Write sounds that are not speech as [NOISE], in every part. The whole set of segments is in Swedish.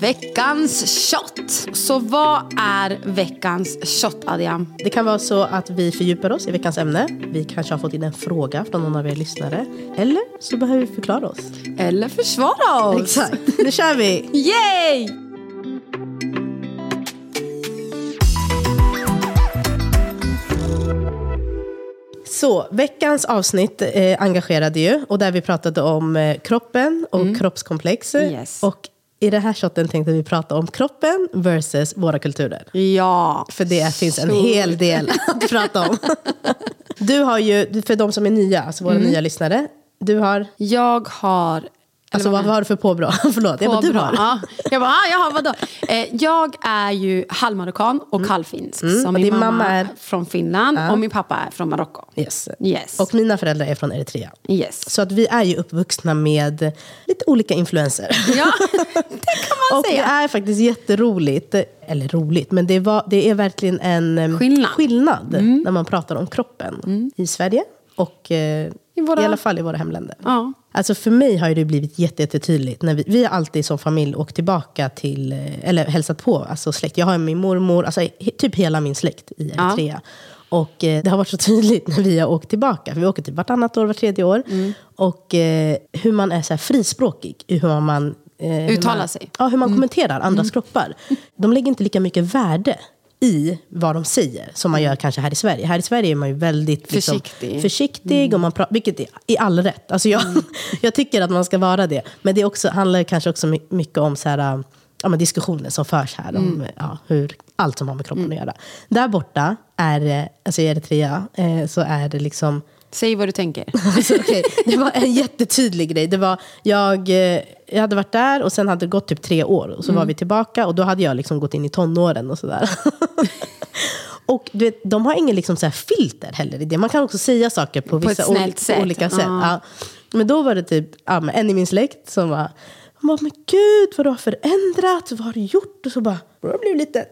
Veckans shot. Så vad är veckans shot, Adiam? Det kan vara så att vi fördjupar oss i veckans ämne. Vi kanske har fått in en fråga från någon av er lyssnare. Eller så behöver vi förklara oss. Eller försvara oss. Exakt. Nu kör vi! Yay! Så, veckans avsnitt eh, engagerade ju. Och där vi pratade om eh, kroppen och kroppskomplex. Yes. Och i den här shotten tänkte vi prata om kroppen versus våra kulturer. Ja. För det finns en hel del att prata om. [LAUGHS] Du har ju, för de som är nya, alltså våra nya lyssnare. Du har, Jag har... alltså vad, vad har du för påbrå? [LAUGHS] Förlåt, jag bara, du Påbrå. har. Ja. Jag bara, ah, jaha, vadå? Eh, jag är ju halvmarockan och halvfinsk. Så Mm. Och min din mamma, mamma är från Finland och min pappa är från Marocko. Yes. Yes. Och mina föräldrar är från Eritrea. yes. Så att vi är ju uppvuxna med lite olika influenser. Ja, [LAUGHS] det kan man Och det säga. är faktiskt jätteroligt, eller roligt, men det, var, det är verkligen en em, Skillnad. skillnad när man pratar om kroppen i Sverige och eh, I våra- i alla fall i våra hemländer. Ja. Alltså för mig har det blivit jätte- jättetydligt. När vi, vi har alltid som familj åkt tillbaka till, eh, eller hälsat på alltså släkt. Jag har min mormor, alltså typ hela min släkt i Eritrea. Och eh, det har varit så [LAUGHS] tydligt när vi har åkt tillbaka. För vi åker typ vartannat år, vart tredje år. Mm. Och eh, hur man är så här frispråkig. i Hur man, eh, man, sig. Mm. Ja, hur man kommenterar andras kroppar. De lägger inte lika mycket värde i vad de säger som man gör kanske här i Sverige. Här i Sverige är man ju väldigt liksom, Försiktig. försiktig och man pratar, vilket är i all rätt. Alltså jag, [LAUGHS] jag tycker att man ska vara det. Men det också, handlar kanske också my- mycket om så här, ja, men diskussioner som förs här om ja, hur, allt som har med kroppen att göra. Där borta, är, det- alltså i Eritrea, eh, så är det liksom Säg vad du tänker. [LAUGHS] Alltså, okej, Det var en jättetydlig grej. Det var, jag, eh, jag hade varit där och sen hade det gått typ tre år. Och så var vi tillbaka och då hade jag liksom gått in i tonåren och sådär. [LAUGHS] och du vet, de har ingen liksom så filter heller i det. Man kan också säga saker på, På vissa ett snällt sätt. olika sätt. Ja. Ja. Men då var det typ ja, en i min släkt som var han bara, men gud vad du har förändrats, vad har du gjort? Och så bara, jag blev lite... [LAUGHS]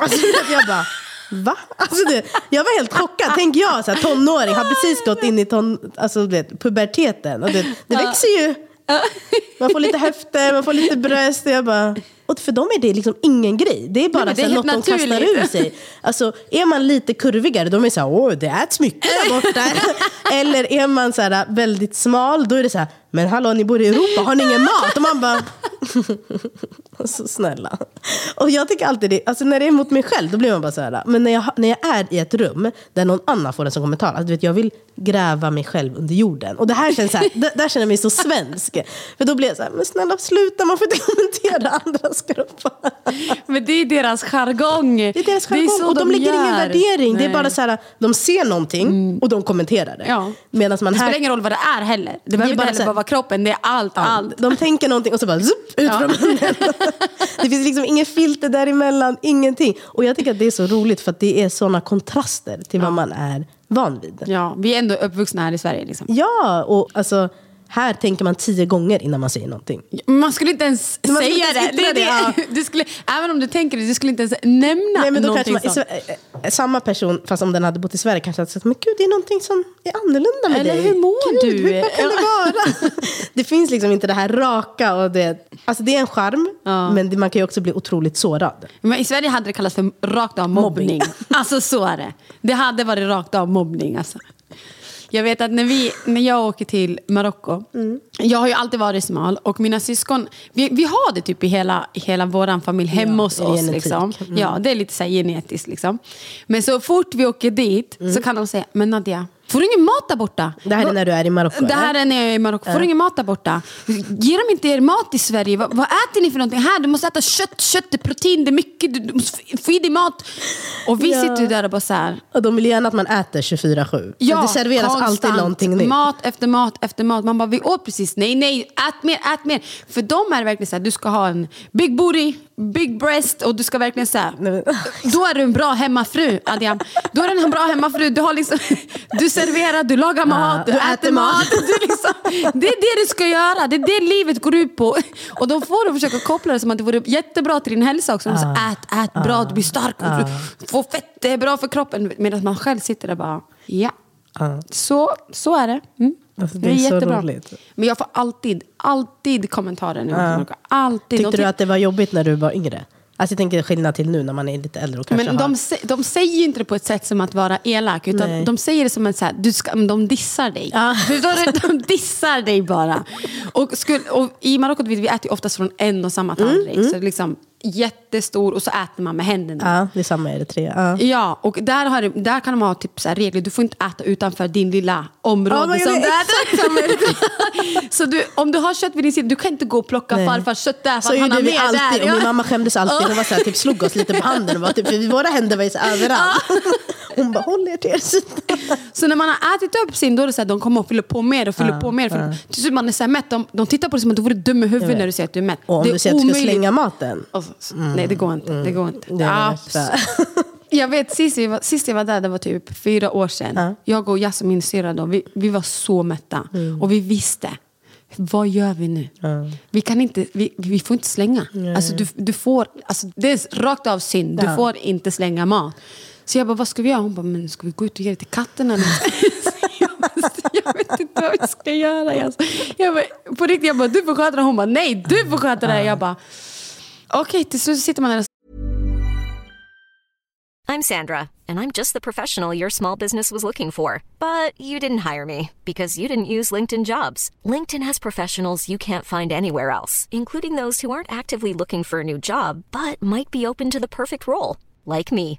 Alltså, jag bara, va? Alltså, det, jag var helt chockad. Tänk jag, så här, tonåring, har precis gått in i ton, alltså, vet, puberteten. Och det, det växer ju. Man får lite höfter, man får lite bröst. Och jag bara, och för dem är det liksom ingen grej. Det är bara men det är något de kastar naturligt. ur sig. Alltså, är man lite kurvigare, då är så här, åh, det äts mycket där borta. [LAUGHS] Eller är man så här, väldigt smal, då är det så här, men hallå, ni bor i Europa, har ni ingen mat? Och man bara, [LAUGHS] så snälla. Och jag tycker alltid det, alltså när det är mot mig själv, då blir man bara så här, men när jag, när jag är i ett rum där någon annan får en sån kommentar, alltså, du vet, jag vill gräva mig själv under jorden. Och det här känns så här, där, där känner jag mig så svensk. För då blir jag så här, men snälla sluta, man får inte kommentera andras kroppar. Men det är deras jargong. Det är deras jargong så och de, lägger ingen värdering. Det är Nej. bara så här, de ser någonting och de kommenterar det. Ja. Medan man Det här... spelar ingen roll vad det är heller. Det behöver inte bara heller bara vara kroppen, det är allt, allt. De tänker någonting och så bara zup, ut Ja. från munnen. [LAUGHS] Det finns liksom inget filter däremellan, ingenting. Och jag tycker att det är så roligt för att det är sådana kontraster till vad man är van vid. Ja, vi är ändå uppvuxna här i Sverige. Liksom. Ja, och alltså här tänker man tio gånger innan man säger någonting. Man skulle inte ens Man säga inte ens det. det, det, det. [LAUGHS] Du skulle, även om du tänker det, du skulle inte ens nämna Nej, men då någonting kanske man, så, eh, samma person, fast om den hade bott i Sverige, kanske hade sagt men gud, det är någonting som är annorlunda med Eller dig. hur mår gud, du? Hur, vad kan det vara? [LAUGHS] det finns liksom inte det här raka och det, alltså det är en charm, men det, man kan ju också bli otroligt sårad. Men I Sverige hade det kallats för rakt av mobbning. Mobbning. [LAUGHS] alltså så är det. Det hade varit rakt av mobbning. Alltså. Jag vet att när, vi, när jag åker till Marocko, Mm. jag har ju alltid varit smal och mina syskon, vi, vi har det typ i hela, hela vår familj hemma hos det är oss. Liksom. Mm. Ja, det är lite så genetiskt. Liksom. Men så fort vi åker dit Mm. så kan de säga, men Nadia, Får du ingen mat där borta? Det här är när du är i Marocko? Det här är när jag är i Marocko. Får du ingen mat där borta? Ger de inte er mat i Sverige? Vad, vad äter ni för någonting här? Du måste äta kött, kött är protein, det är mycket. Du, du måste få i dig mat. Och vi Ja. sitter ju där och bara så här. Och de vill gärna att man äter 24-7. Ja, det serveras alltid någonting nytt. Mat efter mat efter mat. Man bara, vi åt precis. Nej, nej, ät mer, ät mer. För de är verkligen så här, du ska ha en big booty, big breast och du ska verkligen så här, Då är du en bra hemmafru, Adiam. Då är du en bra hemmafru. Du, har liksom, [LAUGHS] du serverar, du lagar mat, du, äter, äter mat. [LAUGHS] Du liksom, det är det du ska göra. Det är det livet går ut på. Och då får du försöka koppla det som att det vore jättebra till din hälsa också. Du måste ät, ät bra, du blir stark, du får fett, det är bra för kroppen. Medan man själv sitter där bara, ja. Så, så är det. Mm. Alltså, det är så roligt. Men jag får alltid, alltid kommentarer nu. Alltid. Tyckte du att det var jobbigt när du var yngre? Alltså jag tänker skillnad till nu när man är lite äldre och kanske Men har... de, sä- de säger ju inte det på ett sätt som att vara elak, utan Nej. de säger det som en så här, du ska, de dissar dig. Ja. [LAUGHS] De dissar dig bara. Och, skulle, och I Marocko vi äter ju oftast från en och samma tallrik. Det är liksom jättestor och så äter man med händerna. Ja, det är samma i Eritrea. Ja. Ja, och där, har, där kan de ha typ så regler. Du får inte äta utanför din lilla område. Ja, som det är äter. [LAUGHS] så du, om du har kött vid din sida, du kan inte gå och plocka Nej. farfars kött där. Så gjorde vi alltid, där. och min mamma skämdes alltid. Hon var så här, typ, slog oss lite på handen. Och var typ, våra händer var ju så överallt. [LAUGHS] Hon bara, håll er till er sida. [LAUGHS] Så när man har ätit upp sin, då är det så här, de kommer och fyller på mer och fyller på mer. För Till slut man är så här mätt. De, de tittar på dig som att du vore dum i huvudet när du säger att du är mätt. Och om det är du säger att du ska omöjligt. slänga maten. Och så- Nej, det går inte. Det går inte. Det. [LAUGHS] Jag vet, sist jag, var, sist jag var där, det var typ fyra år sedan. Jag och Jasmin, syrra då, vi, vi var så mätta. Mm. Och vi visste, vad gör vi nu? Vi, kan inte, vi, vi får inte slänga. Alltså, du, du får, alltså, det är rakt av synd, du Ja. får inte slänga mat. Så jag bara, vad ska vi göra? Hon bara, men ska vi gå ut och ge det till katten eller?" jag, bara, jag vet inte vad vi ska göra. Jag, jag bara, på riktigt, jag bara, du får sköta det. Hon bara, nej, du får sköta det. Jag bara, okej, okay, till slut sitter man där I'm Sandra, and I'm just the professional your small business was looking for. But you didn't hire me because you didn't use LinkedIn jobs. LinkedIn has professionals you can't find anywhere else, including those who aren't actively looking for a new job but might be open to the perfect role, like me.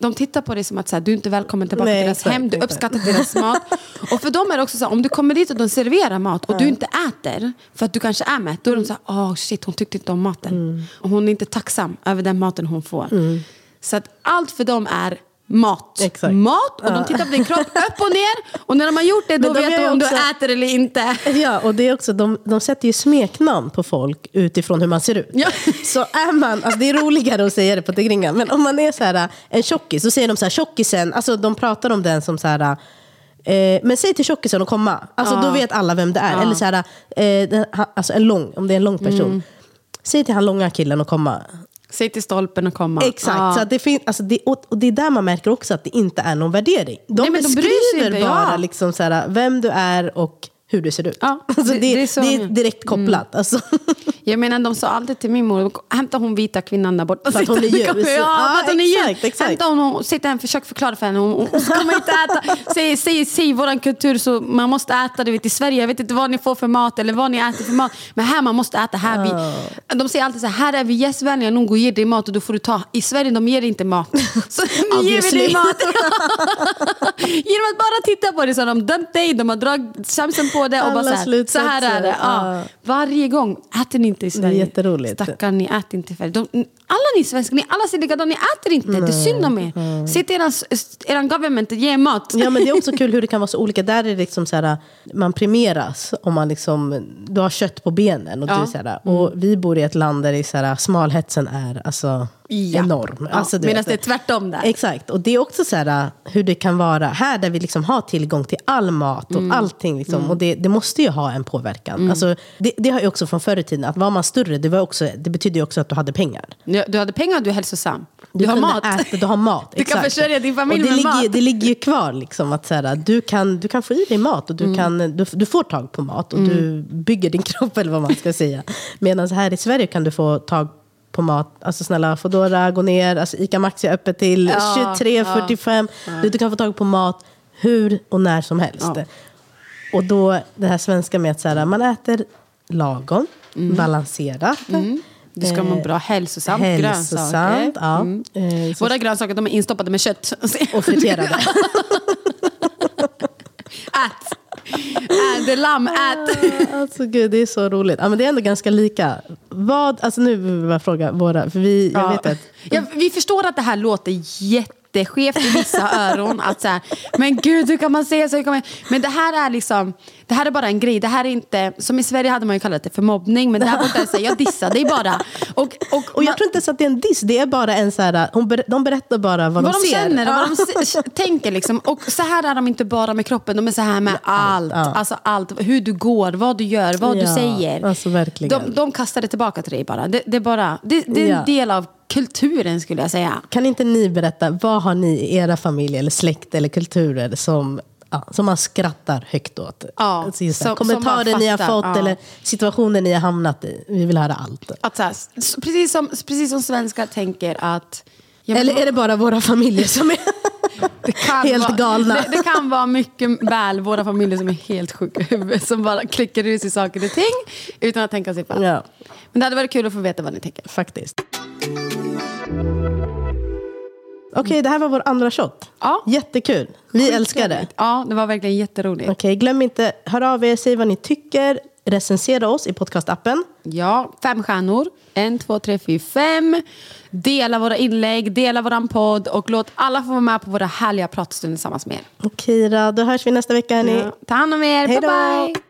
De tittar på dig som att så här, du är inte välkommen tillbaka Nej, till deras hem, du uppskattar deras mat. Och för dem är det också så här, om du kommer dit och de serverar mat och du inte äter för att du kanske är mätt, då är de så här, åh shit hon tyckte inte om maten. Mm. Och hon är inte tacksam över den maten hon får. Så att allt för dem är mat. Exakt. Mat och de tittar på din kropp upp och ner. Och när de har gjort det då de vet de om också- du äter eller inte. Ja, och det är också, de, de sätter ju smeknamn på folk utifrån hur man ser ut. Ja. Så är man, alltså det är roligare att säga det på tigringan, men om man är så här, en tjockis, så säger de så här, tjockisen, alltså de pratar om den som så här, eh, men säg till tjockisen att komma, alltså då vet alla vem det är. Eller så här, eh, den, han- alltså en lång, om det är en lång person. Mm. Säg till han långa killen att komma. Säg till stolpen och komma. Exakt, Ja. så att det fin- alltså det, och, det är där man märker också att det inte är någon värdering. De Nej, men beskriver inte, bara ja. liksom så här, vem du är och hur du ser ut. Ja, alltså det- det, det är det, så är de gör. direkt kopplat. Alltså. Jag menar, de sa alltid till min mor, hämta hon vita kvinnan där borta. För att hon är Sitta- ljus. [LAUGHS] Ja, Ja, att hon är ljus. exakt. Hämta hon, hon sitter här, försök förklara för henne. Hon, hon hon kommer inte äta. [LAUGHS] Säg, säg, säg våran kultur så man måste äta. Du vet, I Sverige, jag vet inte vad ni får för mat eller vad ni äter för mat. Men här man måste äta. Här vi, de säger alltid så här, här är vi gästvänliga. Någon går och ger dig mat och då får du ta. I Sverige de ger inte mat. [LAUGHS] Så nu ger vi dig mat. Genom att bara titta på det så har de dömt dig. De har dragit chansen på det och bara Alla så här, så här är det. Ja. Varje gång. Äter ni inte i Sverige? jätteroligt. Stackarn, ni äter inte i Sverige. De, alla ni svenskar, ni alla ser likadana, ni äter inte. Det är synd om er. Se till eran, eran government, ge mat. Ja men det är också [LAUGHS] kul hur det kan vara så olika. Där är det liksom så här, man premieras om man liksom, du har kött på benen. Och, Ja. du så här, och vi bor i ett land där det är så här, smalhetsen är alltså, Ja. enorm. Ja, Alltså, Medan det är tvärtom där. Exakt, och det är också så här, hur det kan vara här där vi liksom har tillgång till all mat och Mm. allting. Liksom, Och det, det måste ju ha en påverkan. Alltså, det, det har ju också från förr i tiden, att var man större, det, var också, det betyder ju också att du hade pengar. Ja, Du hade pengar, du är hälsosam. Du, har kunde mat. Äta, du har mat. [LAUGHS] Du kan försörja din familj och det med ligger, mat. Det ligger ju kvar, liksom, att så här, du, kan, du kan få i dig mat och du, Mm. kan, du, du får tag på mat och du bygger din [LAUGHS] kropp, eller vad man ska säga. Medan här i Sverige kan du få tag på mat. Alltså snälla, Foodora, gå ner. Alltså, Ica Maxi är öppet till Ja, 23.45. Du, du kan få tag på mat hur och när som helst. Ja. Och då det här svenska med att så här, man äter lagom, Mm. balanserat. Du ska må bra, hälsosamt, Hälsosamt, grönsaker. ja. Mm. Eh, Våra grönsaker de är instoppade med kött. [LAUGHS] och friterade. [LAUGHS] Ät! Ät, lamm, ät! [LAUGHS] Alltså gud, det är så roligt. Ja, men det är ändå ganska lika. Vad, alltså nu vill jag fråga våra, för vi, jag Ja. vet att... Ja, vi förstår att det här låter jätteskevt i vissa [LAUGHS] öron. Att så här, men gud, hur kan man säga så? Hur kan man... Men det här är liksom, det här är bara en grej. Det här är inte, som i Sverige hade man ju kallat det för mobbning, men där borta är det så här, jag dissar dig bara. Och, och, Och jag tror inte ens att det är en diss, det är bara en så här, hon ber, de berättar bara vad, vad de ser. känner vad de s- tänker. Liksom. Och så här är de inte bara med kroppen, de är så här med allt. ja. Alltså allt. Hur du går, vad du gör, vad du Ja, säger. alltså verkligen. De, de kastar det tillbaka till dig bara. Det, det är, bara, det, det är en Ja. del av kulturen skulle jag säga. Kan inte ni berätta, vad har ni i era familjer eller släkt eller kulturer som, ja, som man skrattar högt åt? Ja, Alltså som- kommentarer ni har fått ja. eller situationer ni har hamnat i. Vi vill höra allt. Att så här, precis, som, precis som svenskar tänker att... Eller är det bara våra familjer som är [LAUGHS] helt vara, galna? Det, det kan vara mycket väl våra familjer som är helt sjuka huvudet. Som bara klickar ur sig saker och ting utan att tänka sig för. Ja. Men det hade varit kul att få veta vad ni tänker. Faktiskt. Okej, det här var vår andra shot. Ja. Jättekul. Vi älskar det. Ja, det var verkligen jätteroligt. Okej, glöm inte, hör av er, säg vad ni tycker. Recensera oss i podcastappen. Ja, fem stjärnor. En, två, tre, fyra, fem. Dela våra inlägg, dela våran podd och låt alla få vara med på våra härliga pratstunder tillsammans med er. Okej då, då hörs vi nästa vecka hörni. Ja. Ta hand om er, Hej bye bye!